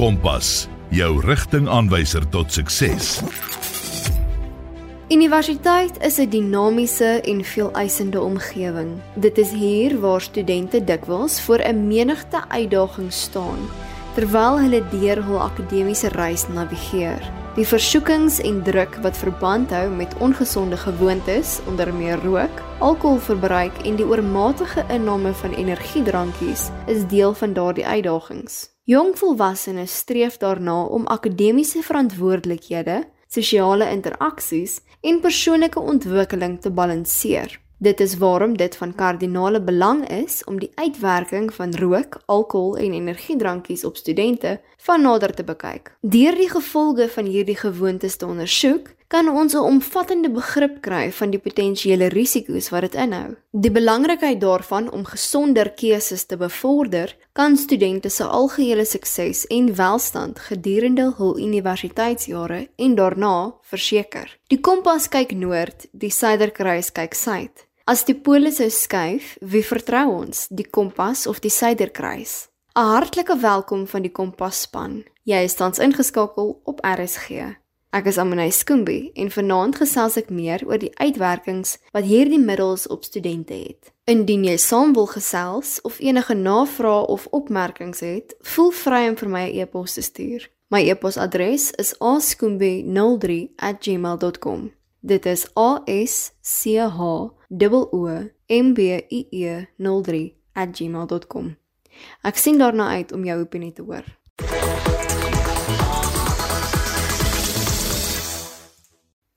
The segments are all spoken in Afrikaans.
Kompas, jou rigtingaanwyser tot sukses. Universiteit is 'n dinamiese en veeleisende omgewing. Dit is hier waar studente dikwels voor 'n menigte uitdagings staan terwyl hulle deur hul akademiese reis navigeer. Die versoekings en druk wat verband hou met ongesonde gewoontes, onder meer rook, alkoholverbruik en die oormatige inname van energiedrankies, is deel van daardie uitdagings. Jong volwassenes streef daarna om akademiese verantwoordelikhede, sosiale interaksies en persoonlike ontwikkeling te balanseer. Dit is waarom dit van kardinale belang is om die uitwerking van rook, alkohol en energiedrankies op studente van nader te bekyk. Deur die gevolge van hierdie gewoontes te ondersoek, kan ons 'n omvattende begrip kry van die potensiële risiko's wat dit inhou. Die belangrikheid daarvan om gesonder keuses te bevorder, kan studente se algehele sukses en welstand gedurende hul universiteitsjare en daarna verseker. Die kompas kyk noord, die suiderkruis kyk suid. As die pole sou skuif, wie vertrou ons, die kompas of die suiderkruis? 'n Hartlike welkom van die Kompas-span. Jy is tans ingeskakel op RSG. Ek is Amanay Skoombie en vanaand gesels ek meer oor die uitwerkings wat hierdie middels op studente het. Indien jy saam wil gesels of enige navrae of opmerkings het, voel vry om vir my 'n e-pos te stuur. My e-posadres is askoombie03@gmail.com. Dit is a s c h o m b i e 03@gmail.com. Ek sien daarna uit om jou opinie te hoor.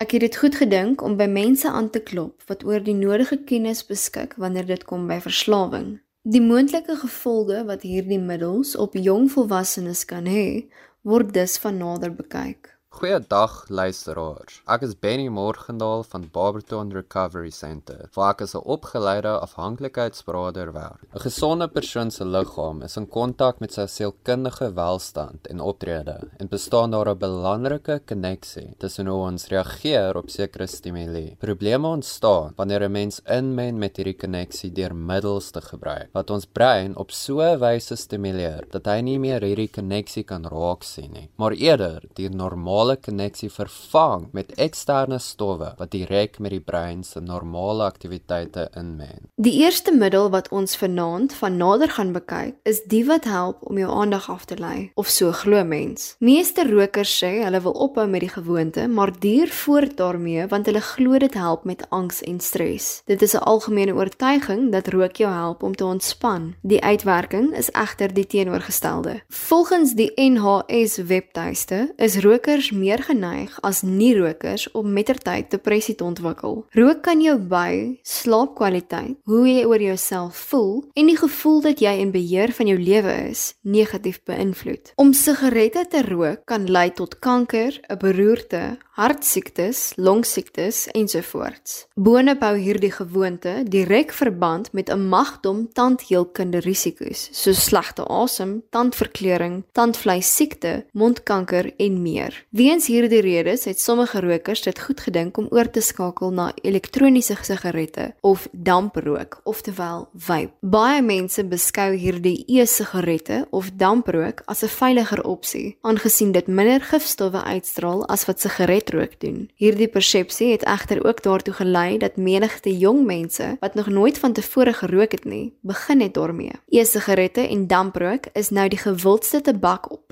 Ek het dit goed gedink om by mense aan te klop wat oor die nodige kennis beskik wanneer dit kom by verslawing. Die moontlike gevolge wat hierdie middels op jong volwassenes kan hê, word dus van nader bekyk. Goeiedag luisteraars. Ek is Benny Morgendaal van Barberton Recovery Center. Waar ek as 'n opgeleide afhanklikheidsberader werk. 'n Gesonde persoon se liggaam is in kontak met sy sielkundige welstand en optrede en bestaan daar 'n belangrike koneksie tussen hoe ons reageer op sekere stimule. Probleme ontstaan wanneer 'n mens inmen met hierdie koneksie deur middels te gebruik wat ons brein op so 'n wyse stimuleer dat hy nie meer hierdie koneksie kan raak sien nie, maar eerder die normale normale koneksie vervang met eksterne stowwe wat direk met die brein se normale aktiwiteite inmeng. Die eerste middel wat ons vanaand van nader gaan bekyk, is die wat help om jou aandag af te lei, of so glo mens. Meeste rokers sê hulle wil ophou met die gewoonte, maar duur voort daarmee want hulle glo dit help met angs en stres. Dit is 'n algemene oortuiging dat rook jou help om te ontspan. Die uitwerking is egter die teenoorgestelde. Volgens die NHS webtuiste is rokers meer geneig as nie-rokers om mettertyd depressie te ontwikkel. Rook kan jou by slaapkwaliteit, hoe jy oor jouself voel en die gevoel dat jy in beheer van jou lewe is, negatief beïnvloed. Om sigarette te rook kan lei tot kanker, 'n beroerte, hartsiektes, longsiektes ensovoorts. Boonop hou hierdie gewoonte direk verband met 'n magdom tandheelkunde risiko's, soos slegte asem, tandverkleuring, tandvleissiekte, mondkanker en meer. Weens hierdie redes het sommige rokers dit goed gedink om oor te skakel na elektroniese sigarette of damprook, oftewel vape. Baie mense beskou hierdie e-sigarette of damprook as 'n veiliger opsie, aangesien dit minder gifstowwe uitstraal as wat sigarette sigaretrook doen. Hierdie persepsie het egter ook daartoe gelei dat menigte jong mense wat nog nooit vantevore gerook het nie, begin het daarmee. E-sigarette en damprook is nou die gewildste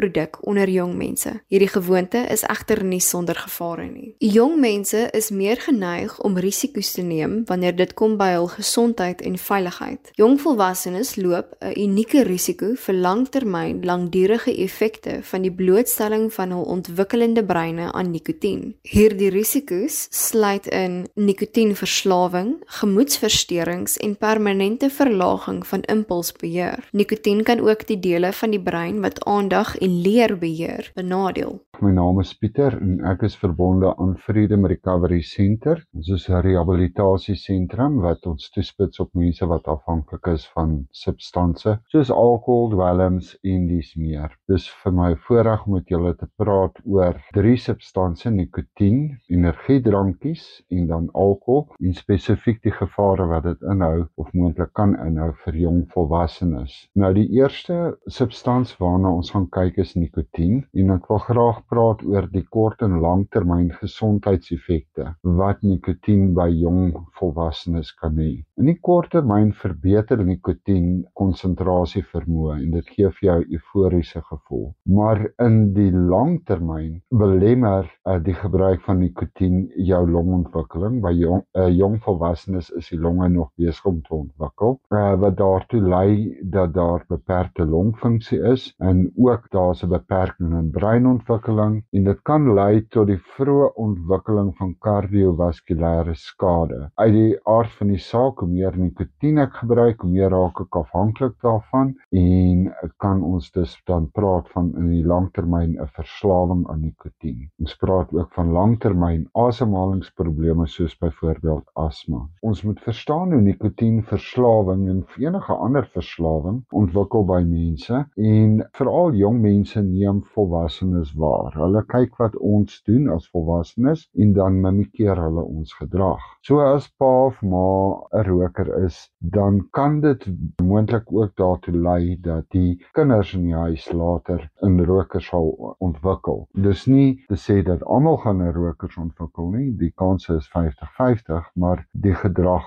tabakproduk onder jong mense. Hierdie gewoonte is egter nie sonder gevare nie. Jong mense is meer geneig om risiko's te neem wanneer dit kom by hul gesondheid en veiligheid. Jong volwassenes loop 'n unieke risiko vir langtermyn langdurige effekte van die blootstelling van hul ontwikkelende breine aan nikotien. Hierdie risiko's sluit in nikotienverslawing, gemoedsversteurings en permanente verlaging van impulsbeheer. Nikotien kan ook die dele van die brein wat aandag en leer beheer benadeel. My naam is Pieter en ek is verbonde aan Freedom Recovery Center. Ons is 'n rehabilitasiesentrum wat ons toespits op mense wat afhanklik is van substansies soos alkohol, dwelms en dis meer. Dis vir my voorreg om met julle te praat oor drie substansies: nikotien, energiedrankies en dan alkohol en spesifiek die gevare wat dit inhou of moontlik kan inhou vir jong volwassenes. Nou die eerste substans waarna ons gaan kyk is nikotien en ek wil graag praat oor die kort en langtermyn gesondheidseffekte wat nikotien by jong volwassenes kan hê. In die kort termyn verbeter nikotien konsentrasie vermoë en dit gee vir jou euforiese gevoel. Maar in die langtermyn belemmer uh, die gebruik van nikotien jou longontwikkeling. By jong uh, jong volwassenes is die longe nog besig om te ontwikkel. Uh, wat daartoe lei dat daar beperkte longfunksie is en ook daar's 'n beperking in breinontwikkeling en dit kan lei tot die vroeë ontwikkeling van kardiovaskulêre skade. Uit die aard van die saak, hoe meer nikotien ek gebruik, hoe meer raak ek afhanklik daarvan en kan ons dus dan praat van in die langtermyn 'n verslawing aan nikotien. Ons praat ook van langtermyn asemhalingsprobleme soos byvoorbeeld asma. Ons moet verstaan hoe nikotienverslawing en enige ander verslawing ontwikkel by mense en veral jong mense neem volwassenes waar. Hulle kyk wat ons doen as volwassenes en dan mimikeer hulle ons gedrag. So as pa of ma 'n roker is, dan kan dit moontlik ook daartoe lei dat die kinders in die huis later in rokers sal ontwikkel. Dis nie te sê dat almal gaan 'n rokers ontwikkel nie. Die kans is 50-50, maar die gedrag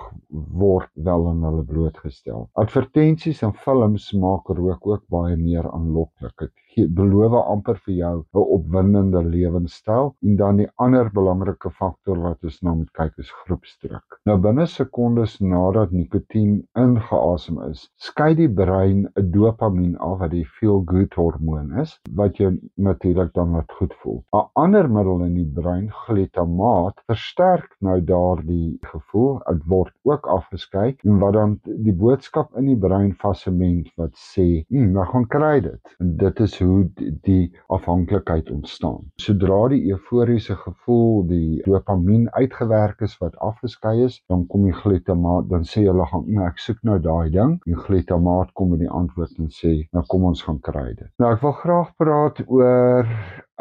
word wel aan hulle blootgestel. Advertensies en films maak rook ook baie meer aanloklik. Gee beloof amper vir jou 'n opwindende lewenstyl en dan die ander belangrike faktor wat ons na moet kyk is groepsdruk. Nou binne sekondes nadat nikotien ingeasem is, skei die brein 'n dopamien af wat die feel good hormoon is wat jou natuurlik dan laat goed voel. 'n Ander middel in die brein, glutamaat, versterk nou daardie gevoel. Dit word ook afgeskei en wat dan die boodskap in die brein vassement wat sê, "Hm, nou gaan kry dit." En dit is hoe die afhanklikheid ontstaan. Sodra die euforiese gevoel, die dopamien uitgewerk is wat afgeskei is, dan kom die glutamaat, dan sê hulle gaan nou ek soek nou daai ding. Die glutamaat kom met die antwoord en sê, "Nou kom ons gaan kry dit." Nou ek wil graag praat oor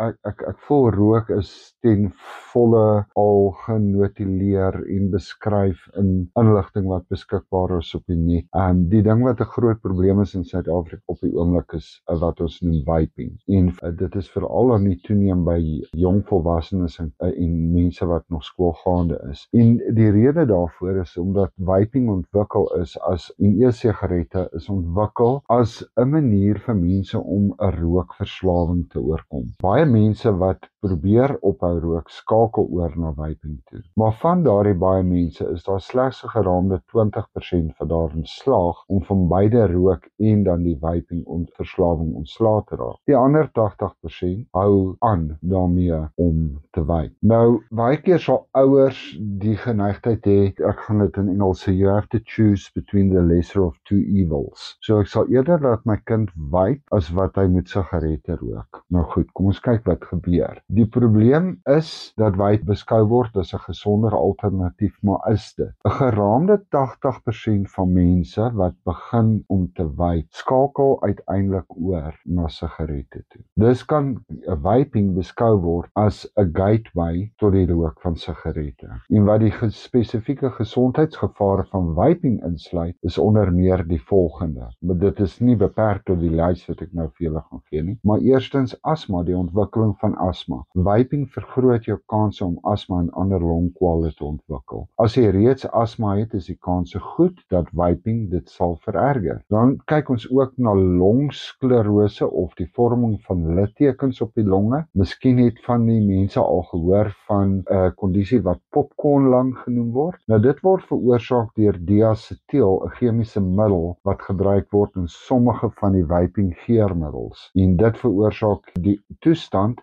ek ek ek voel rook is ten volle al genotuleer en beskryf in inligting wat beskikbaar is op die net. Ehm um, die ding wat 'n groot probleem is in Suid-Afrika op die oomblik is uh, wat ons noem vaping. En uh, dit is veral aan die toeneem by jong volwassenes en, uh, en mense wat nog skoolgaande is. En die rede daarvoor is omdat vaping ontwikkel is as en e-sigarette is ontwikkel as 'n manier vir mense om 'n rookverslawing te oorkom. Baie baie mense wat probeer ophou rook skakel oor na vaping toe. Maar van daardie baie mense is daar slegs 'n geraamde 20% wat daarin slaag om van beide rook en dan die vaping ontverslawing ontslae te raak. Die ander 80% hou aan daarmee om te vape. Nou, baie keer sal ouers die geneigtheid hê, ek gaan dit in Engels sê, you have to choose between the lesser of two evils. So ek sal eerder laat my kind vape as wat hy moet sigarette rook. Nou goed, kom ons kyk wat gebeur. Die probleem is dat wyd beskou word as 'n gesonder alternatief, maar is dit? 'n Geraamde 80% van mense wat begin om te wyd, skakel uiteindelik oor na sigarette toe. Dis kan vaping beskou word as 'n gateway tot die rook van sigarette. En wat die spesifieke gesondheidsgevare van vaping insluit, is onder meer die volgende. Maar dit is nie beperk tot die lys wat ek nou vir julle gaan gee nie, maar eerstens asma, die ontwikkeling van asma. Vaping vergroot jou kanse om asma en ander longkwale te ontwikkel. As jy reeds asma het, is die kanse goed dat vaping dit sal vererger. Dan kyk ons ook na longsklerose of die vorming van littekens op die longe. Miskien het van die mense al gehoor van 'n uh, kondisie wat popcorn lung genoem word. Nou dit word veroorsaak deur diacetyl, 'n chemiese middel wat gebruik word in sommige van die vaping geurmiddels. En dit veroorsaak die toestand toestand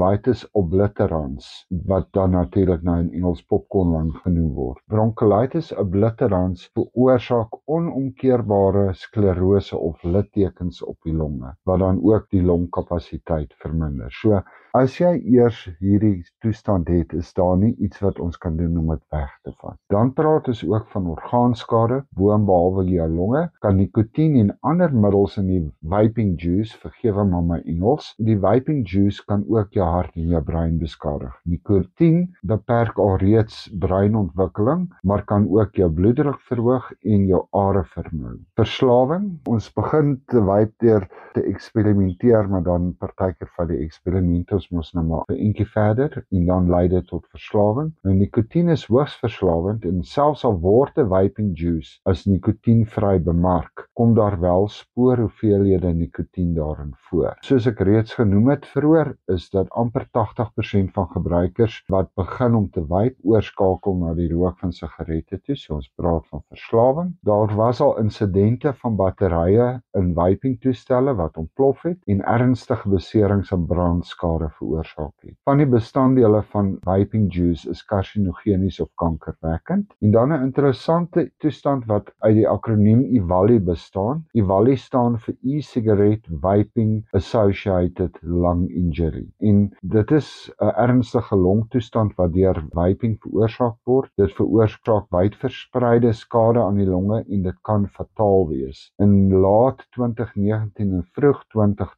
bronchiolitis obliterans wat dan natuurlik nou in Engels popcorn lung genoem word. Bronchiolitis obliterans veroorsaak onomkeerbare sklerose of littekens op die longe wat dan ook die longkapasiteit verminder. So As jy eers hierdie toestand het, is daar nie iets wat ons kan doen om dit weg te vat. Dan praat ons ook van orgaanskade, boonbehalwe jou longe, kan nikotien en ander middels in die vaping juice, vergewe maar my Engels, die vaping juice kan ook jou hart en jou brein beskadig. Nikotien beperk alreeds breinontwikkeling, maar kan ook jou bloeddruk verhoog en jou are vermoei. Verslawing, ons begin te vape deur te eksperimenteer, maar dan partykeer van die eksperimente ons mos nou maar 'n entjie verder en dan lei dit tot verslawing. Nou nikotien is hoogs verslawend en selfs al word 'n vaping juice as nikotienvry bemark, kom daar wel spoor hoeveelhede nikotien daarin voor. Soos ek reeds genoem het vroeër, is dat amper 80% van gebruikers wat begin om te vape oorskakel na die rook van sigarette toe. So ons praat van verslawing. Daar was al insidente van batterye in vaping toestelle wat ontplof het en ernstige beserings en brandskade veroorsaak het. Van die bestanddele van vaping juice is karsinogenies of kankerwekkend. En dan 'n interessante toestand wat uit die akroniem EVALI bestaan. EVALI staan vir e-cigarette vaping associated lung injury. En dit is 'n ernstige longtoestand wat deur vaping veroorsaak word. Dit veroorsaak wydverspreide skade aan die longe en dit kan fataal wees. In laat 2019 en vroeg 2020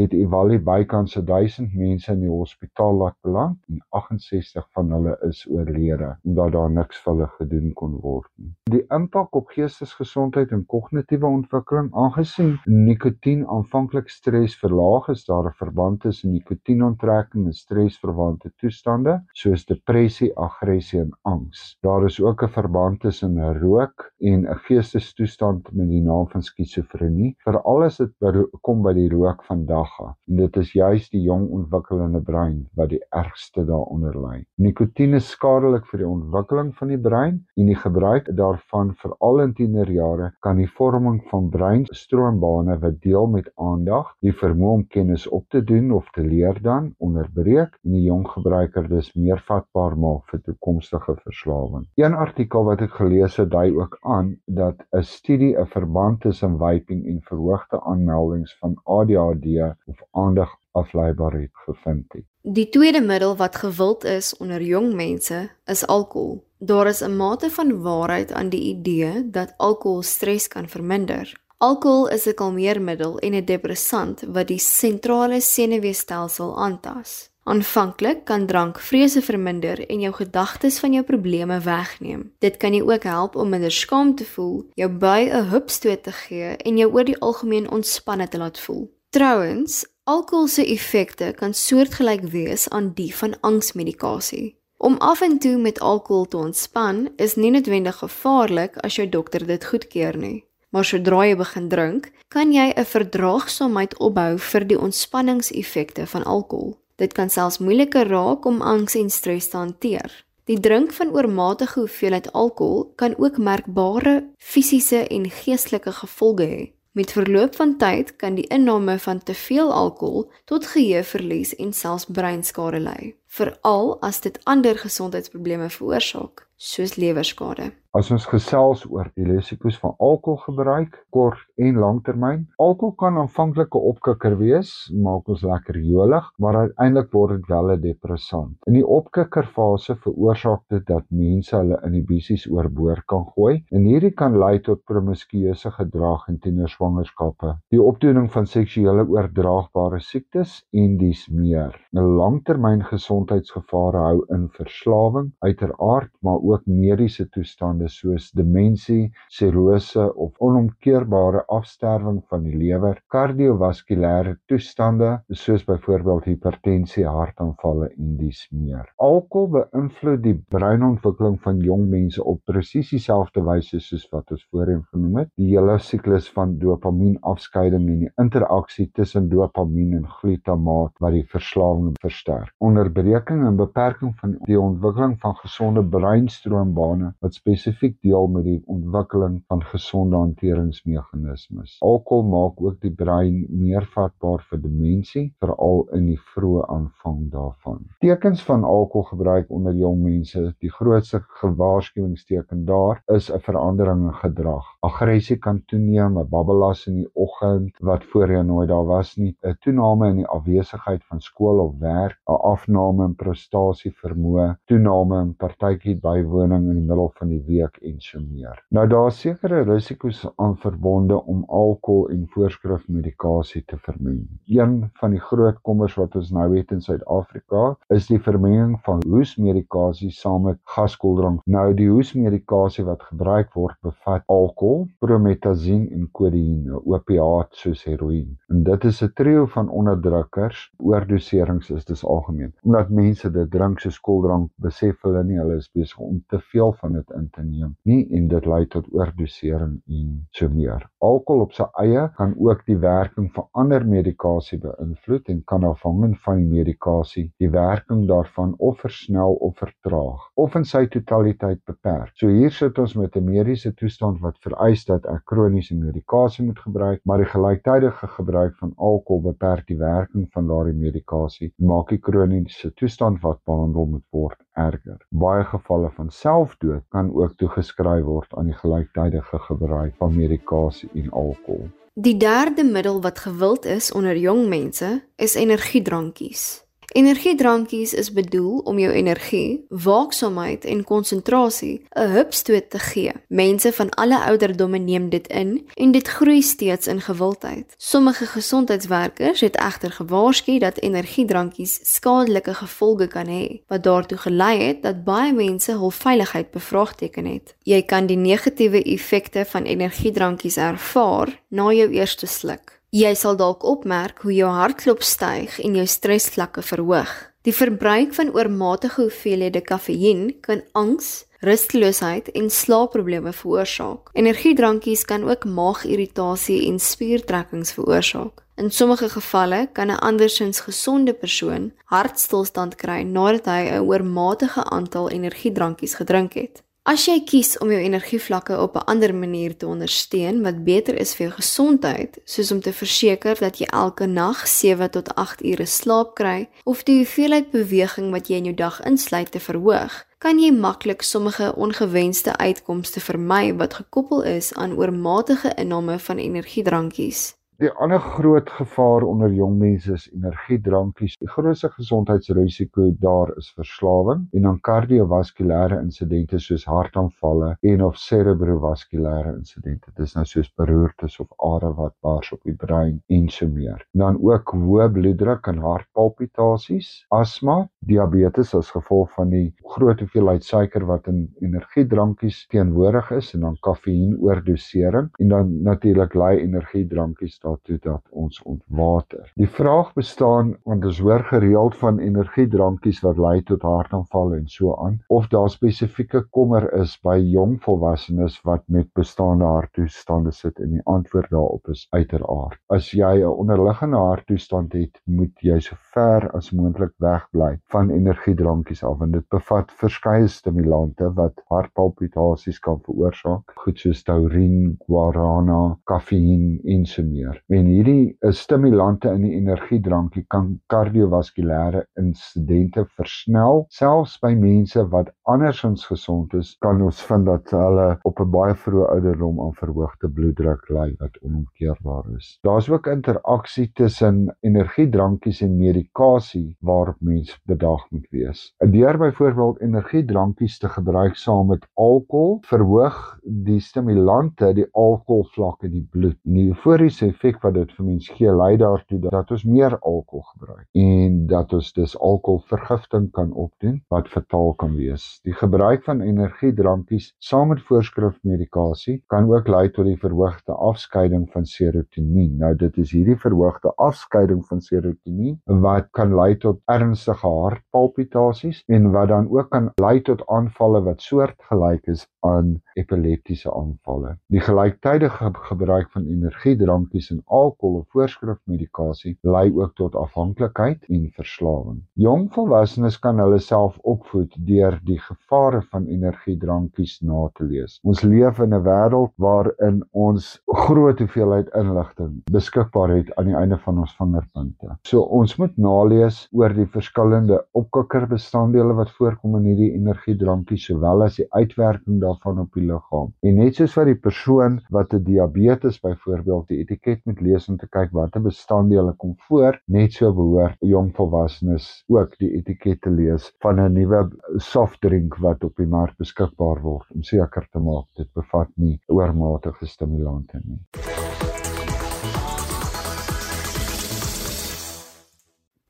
het Ivali bykans 1000 mense in die hospitaal laat beland en 68 van hulle is oorlede omdat daar niks vir hulle gedoen kon word nie. Die impak op geestesgesondheid en kognitiewe ontwikkeling aangesien nikotien aanvanklik stres verlaag is daar 'n verband tussen nikotienontrekking en stresverwante toestande soos depressie, aggressie en angs. Daar is ook 'n verband tussen rook en 'n geestestoestand met die naam van skizofrenie, veral as dit kom by die rook van dagga. En dit is juis die jong ontwikkelende brein wat die ergste daaronder lê. Nikotien is skadelik vir die ontwikkeling van die brein en die gebruik daarvan veral in tienerjare kan die vorming van breinstroombane wat deel met aandag, die vermoë om kennis op te doen of te leer dan onderbreek en die jong gebruiker dus meer vatbaar maak vir toekomstige verslawing. Een artikel wat ek gelees het, dui ook aan dat 'n studie 'n verband tussen vaping en verhoogde aanmeldings van ADHD of aandagafleibaarheid gevind het. Die tweede middel wat gewild is onder jong mense is alkohol. Daar is 'n mate van waarheid aan die idee dat alkohol stres kan verminder. Alkohol is 'n kalmeermiddel en 'n depressant wat die sentrale senuweestelsel aantas. Aanvanklik kan drank vrese verminder en jou gedagtes van jou probleme wegneem. Dit kan jou ook help om minder skaam te voel, jou by 'n hupstoot te gee en jou oor die algemeen ontspanne te laat voel. Trouwens, alkohol se effekte kan soortgelyk wees aan die van angsmedikasie. Om af en toe met alkohol te ontspan is nie noodwendig gevaarlik as jou dokter dit goedkeur nie. Maar sodra jy begin drink, kan jy 'n verdraagsaamheid opbou vir die ontspanningseffekte van alkohol. Dit kan selfs moeiliker raak om angs en stres te hanteer. Die drink van oormatige hoeveelheid alkohol kan ook merkbare fisiese en geestelike gevolge hê. Met verloop van tyd kan die inname van te veel alkohol tot geheueverlies en selfs breinskade lei, veral as dit ander gesondheidsprobleme veroorsaak, soos lewerskade. As ons gesels oor die risiko's van alkoholgebruik, kort en langtermyn. Alkohol kan aanvanklik 'n opkikker wees, maak ons lekker jolig, maar uiteindelik word dit wel 'n depressant. In die opkikkerfase veroorsaak dit dat mense hulle inhibisies oorboord kan gooi en hierdie kan lei tot promiskuëse gedrag in tienerswangerskappe, die opdoening van seksuele oordraagbare siektes en dies meer. 'n Langtermyn gesondheidsgevare hou in verslawing, uiteraard, maar ook mediese toestande toestande soos demensie, sirrose of onomkeerbare afsterwing van die lewer, kardiovaskulêre toestande soos byvoorbeeld hipertensie, hartaanvalle en dies meer. Alkohol beïnvloed die breinontwikkeling van jong mense op presies dieselfde wyse soos wat ons voorheen genoem het. Die hele siklus van dopamienafskeiding en die interaksie tussen dopamien en glutamaat wat die verslawing versterk. Onderbreking en beperking van die ontwikkeling van gesonde breinstroombane wat spesifiek spesifiek deel met die ontwikkeling van gesonde hanteringsmeganismes. Alkohol maak ook die brein meer vatbaar vir demensie, veral in die vroeë aanvang daarvan. Tekens van alkoholgebruik onder jong mense, die grootste gewaarskuwingsteken daar is 'n verandering in gedrag. Aggressie kan toeneem, 'n babbelas in die oggend wat voorheen nooit daar was nie, 'n toename in die afwesigheid van skool of werk, 'n afname in prestasie vermoë, toename in partytjie bywoning in die middel van die week en so meer. Nou daar is sekere risiko's aan verbonde om alkohol en voorskrifmedikasie te vermeng. Een van die groot kommers wat ons nou het in Suid-Afrika is die vermenging van hoesmedikasie saam met gaskooldrank. Nou die hoesmedikasie wat gebruik word bevat alkohol, promethazine en kodeïne, opiaat soos heroïne. En dit is 'n trio van onderdrukkers. Oordoserings is dis algemeen. Omdat mense dit drink soos skooldrank, besef hulle nie hulle is besig om te veel van dit in te neem nie en dit lei tot oordosering en so meer. Alkohol op sy eie kan ook die werking van ander medikasie beïnvloed en kan afhangend van die medikasie die werking daarvan of versnel of vertraag of in sy totaliteit beperk. So hier sit ons met 'n mediese toestand wat vereis dat ek kroniese medikasie moet gebruik, maar die gelyktydige gebruik van alkohol beperk die werking van daardie medikasie en maak die kroniese toestand wat behandel moet word erger. Baie gevalle van selfdood kan ook toegeskryf word aan die gelyktydige gebruik van medikasie en alkohol. Die derde middel wat gewild is onder jong mense is energiedrankies. Energiedrankies is bedoel om jou energie, waaksaamheid en konsentrasie 'n hupstoot te gee. Mense van alle ouderdomme neem dit in en dit groei steeds in gewildheid. Sommige gesondheidswerkers het egter gewaarsku dat energiedrankies skadelike gevolge kan hê, wat daartoe gelei het dat baie mense hul veiligheid bevraagteken het. Jy kan die negatiewe effekte van energiedrankies ervaar na jou eerste sluk. Jy sal dalk opmerk hoe jou hartklop styg en jou stresvlakke verhoog. Die verbruik van oormatige hoeveelhede kafeïen kan angs, rusteloosheid en slaapprobleme veroorsaak. Energiedrankies kan ook maagirritasie en spiertrekkings veroorsaak. In sommige gevalle kan 'n andersins gesonde persoon hartstilstand kry nadat hy 'n oormatige aantal energiedrankies gedrink het. As jy kies om jou energievlakke op 'n ander manier te ondersteun wat beter is vir jou gesondheid, soos om te verseker dat jy elke nag 7 tot 8 ure slaap kry of die hoeveelheid beweging wat jy in jou dag insluit te verhoog, kan jy maklik sommige ongewenste uitkomste vermy wat gekoppel is aan oormatige inname van energiedrankies. Die ander groot gevaar onder jong mense is energiedrankies. Die grootste gesondheidsrisiko daar is verslawing en dan kardiovaskulêre insidente soos hartaanvalle en of cerebrovaskulêre insidente. Dit is nou soos beroertes of are wat bars op die brein en so meer. Dan ook hoë bloeddruk en hartpalpitasies, asma, diabetes as gevolg van die groot hoeveelheid suiker wat in energiedrankies teenwoordig is en dan kafeïenoordosering en dan natuurlik lei energiedrankies daartoe dat ons ontwater. Die vraag bestaan want ons hoor gereeld van energiedrankies wat lei tot hartaanval en so aan of daar spesifieke kommer is by jong volwassenes wat met bestaande harttoestande sit en die antwoord daarop is uiteraard. As jy 'n onderliggende harttoestand het, moet jy so ver as moontlik wegbly van energiedrankies af want dit bevat verskeie stimulante wat hartpalpitasies kan veroorsaak, goed soos taurine, guarana, kafeïen en so meer. En hierdie is stimulante in die energiedrankie kan kardiovaskulêre insidente versnel. Selfs by mense wat andersins gesond is, kan ons vind dat hulle op 'n baie vroeë ouderdom aan verhoogde bloeddruk ly wat onomkeerbaar is. Daar's ook interaksie tussen energiedrankies en medikasie waarop mens bedag moet wees. Deur byvoorbeeld energiedrankies te gebruik saam met alkohol, verhoog die stimulante die alkoholvlak in die bloed. Die euforiese effek wat dit vir mens gee lei daartoe dat ons meer alkohol gebruik en dat ons dus alkoholvergifting kan opdoen wat fataal kan wees. Die gebruik van energiedrankies saam met voorskrifmedikasie kan ook lei tot die verhoogde afskeiding van serotonien. Nou dit is hierdie verhoogde afskeiding van serotonien wat kan lei tot ernstige hartpalpitasies en wat dan ook kan lei tot aanvalle wat soortgelyk is aan epileptiese aanvalle. Die gelyktydige gebruik van energiedrankies en alkohol of voorskrifmedikasie lei ook tot afhanklikheid en verslawing. Jong volwassenes kan hulle self opvoed deur die gevare van energiedrankies na te lees. Ons leef in 'n wêreld waarin ons groot hoeveelheid inligting beskikbaar het aan die einde van ons vingerpunte. So ons moet nalees oor die verskillende opkikkerbestanddele wat voorkom in hierdie energiedrankies sowel as die uitwerking daarvan op die liggaam. En net soos vir die persoon wat 'n diabetes byvoorbeeld die etiket moet lees om te kyk watter bestanddele kom voor, net so behoort jong volwassenes ook die etiket te lees van 'n nuwe softdrink wat op die mark beskikbaar word om seker te maak dit bevat nie oormatige stimulante nie.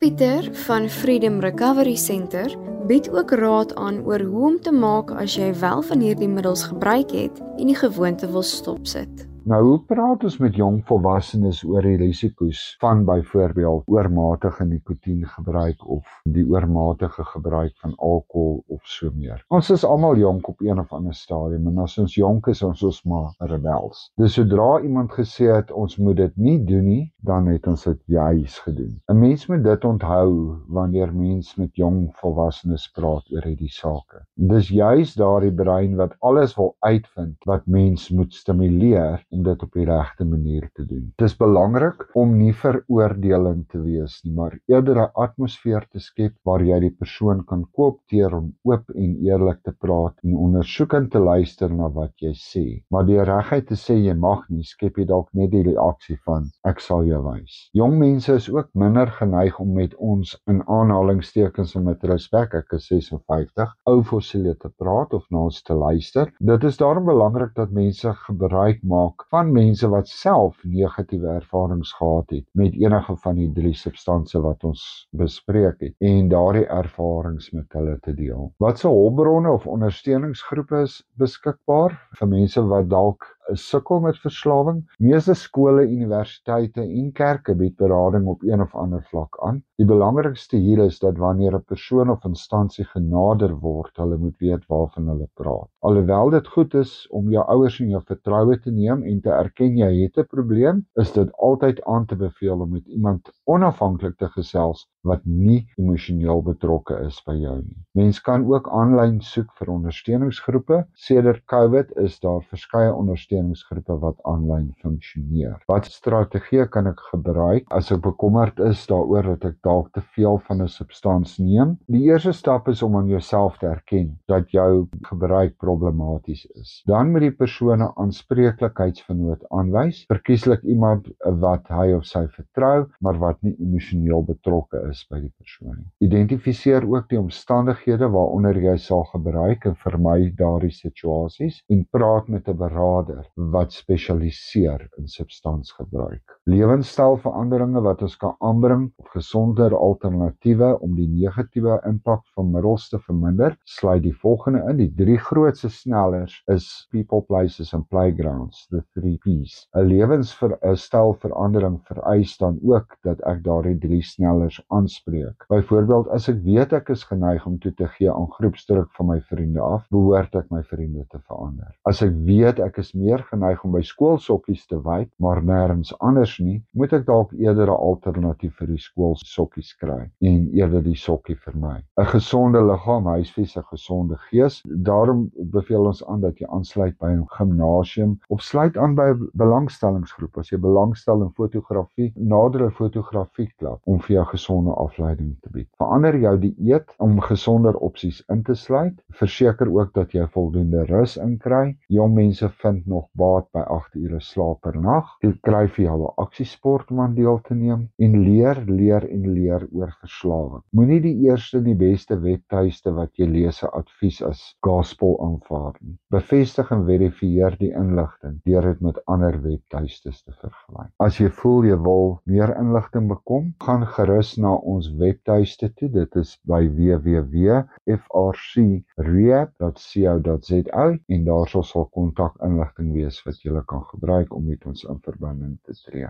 Pieter van Freedom Recovery Center bied ook raad aan oor hoe om te maak as jy wel van hierdie middels gebruik het en die gewoonte wil stopsit. Nou hoe praat ons met jong volwassenes oor die risiko's van byvoorbeeld oormatige nikotiengebruik of die oormatige gebruik van alkohol of so meer. Ons is almal jonk op een of ander stadium en as ons jonk is ons is maar rebels. Dis sodra iemand gesê het ons moet dit nie doen nie, dan het ons dit juis gedoen. 'n Mens moet dit onthou wanneer mens met jong volwassenes praat oor hierdie sake. Dis juis daardie brein wat alles wil uitvind wat mens moet stimuleer om dit op die regte manier te doen. Dit is belangrik om nie veroordelend te wees nie, maar eerder 'n atmosfeer te skep waar jy die persoon kan koopteer om oop en eerlik te praat en ondersoekend te luister na wat jy sê. Maar die regheid te sê jy mag nie, skep jy dalk net die reaksie van ek sal jou wys. Jong mense is ook minder geneig om met ons in aanhalingstekens en met respek, ek is 56, ou fossiele te praat of na ons te luister. Dit is daarom belangrik dat mense gebruik maak van mense wat self negatiewe ervarings gehad het met enige van die drie substansies wat ons bespreek het en daardie ervarings met hulle te deel. Watse hulpbronne of ondersteuningsgroepe is beskikbaar vir mense wat dalk sukkel met verslawing. Meeste skole, universiteite en kerke bied berading op een of ander vlak aan. Die belangrikste hier is dat wanneer 'n persoon of instansie genader word, hulle moet weet waarvan hulle praat. Alhoewel dit goed is om jou ouers in jou vertroue te neem en te erken jy het 'n probleem, is dit altyd aan te beveel om met iemand onafhanklik te gesels wat nie emosioneel betrokke is by jou nie. Mens kan ook aanlyn soek vir ondersteuningsgroepe. Sedert COVID is daar verskeie ondersteuningsgroepe wat aanlyn funksioneer. Wat strategie kan ek gebruik as ek bekommerd is daaroor dat ek dalk te veel van 'n substansie neem? Die eerste stap is om aan jouself te erken dat jou gebruik problematies is. Dan moet die persoon 'n aanspreeklikheidsvernoot aanwys, verkieslik iemand wat hy of sy vertrou, maar wat nie emosioneel betrokke is by die persoon nie. Identifiseer ook die omstandighede waaronder jy sal gebruik en vermy daardie situasies en praat met 'n beraader wat spesialiseer in substansgebruik. Lewenstylveranderinge wat ons kan aanbring of gesonder alternatiewe om die negatiewe impak van middels te verminder, sluit die volgende in. Die drie grootste snellers is people, places and playgrounds, the 3 P's. 'n Lewensstylverandering vereis dan ook dat ek daardie drie snellers aanspreek. Byvoorbeeld, as ek weet ek is geneig om toe te gee aan groepsdruk van my vriende af, behoort ek my vriende te verander. As ek weet ek is meer geneig om by skoolsokkies te wyk, maar nêrens anders nie, moet ek dalk eerder 'n alternatief vir die skoolsokkies kry en eerder die sokkie vermy. 'n Gesonde liggaam huisves 'n gesonde gees. Daarom beveel ons aan dat jy aansluit by 'n gimnasium of sluit aan by 'n belangstellingsgroep as jy belangstel in fotografie, nader 'n fotografieklub om vir jou gesonde afleiding te bied. Verander jou dieet om gesonder opsies in te sluit. Verseker ook dat jy voldoende rus inkry. Jong mense vind nog baat by 8 ure slaap per nag. Jy kry vir jou 'n aksiesport om aan deel te neem en leer, leer en leer oor verslawing. Moenie die eerste en die beste webtuiste wat jy lees se advies as gospel aanvaar nie. Bevestig en verifieer die inligting deur dit met ander webtuistes te vergelyk. As jy voel jy wil meer inligting bekom, gaan gerus na ons webtuiste toe. Dit is by www.frcrehab.co.za en daar sal kontak inligting wees wat jy kan gebruik om met ons in verbinding te tree.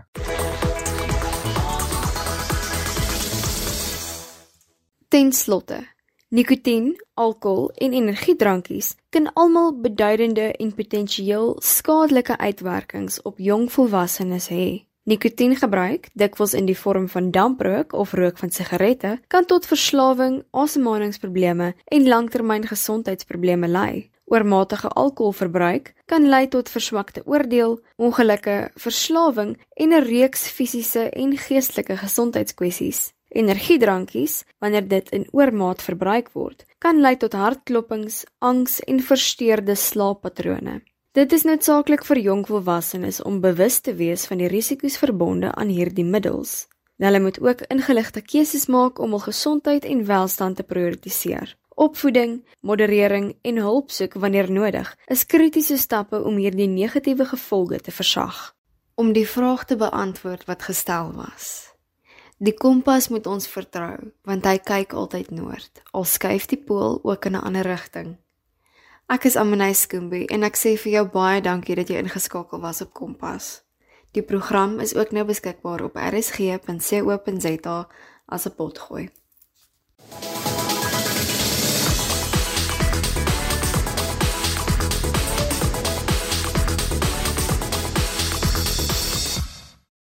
Ten slotte, nikotien, alkohol en energiedrankies kan almal beduidende en potensieel skadelike uitwerkings op jong volwassenes hê. Nikotiengebruik, dikwels in die vorm van damprook of rook van sigarette, kan tot verslawing, asemhalingsprobleme en langtermyn gesondheidsprobleme lei. Oormatige alkoholverbruik kan lei tot verswakte oordeel, ongelukke, verslawing en 'n reeks fisiese en geestelike gesondheidskwessies. Energiedrankies, wanneer dit in oormaat verbruik word, kan lei tot hartklopings, angs en versteurde slaappatrone. Dit is noodsaaklik vir jong volwassenes om bewus te wees van die risiko's verbonde aan hierdie middels. Hulle moet ook ingeligte keuses maak om hul gesondheid en welstand te prioritiseer. Opvoeding, moderering en hulp soek wanneer nodig is kritiese stappe om hierdie negatiewe gevolge te versag. Om die vraag te beantwoord wat gestel was. Die kompas moet ons vertrou, want hy kyk altyd noord. Al skuif die pool ook in 'n ander rigting. Ek is Amanay Skoombie en ek sê vir jou baie dankie dat jy ingeskakel was op Kompas. Die program is ook nou beskikbaar op rsg.co.za as 'n potgooi.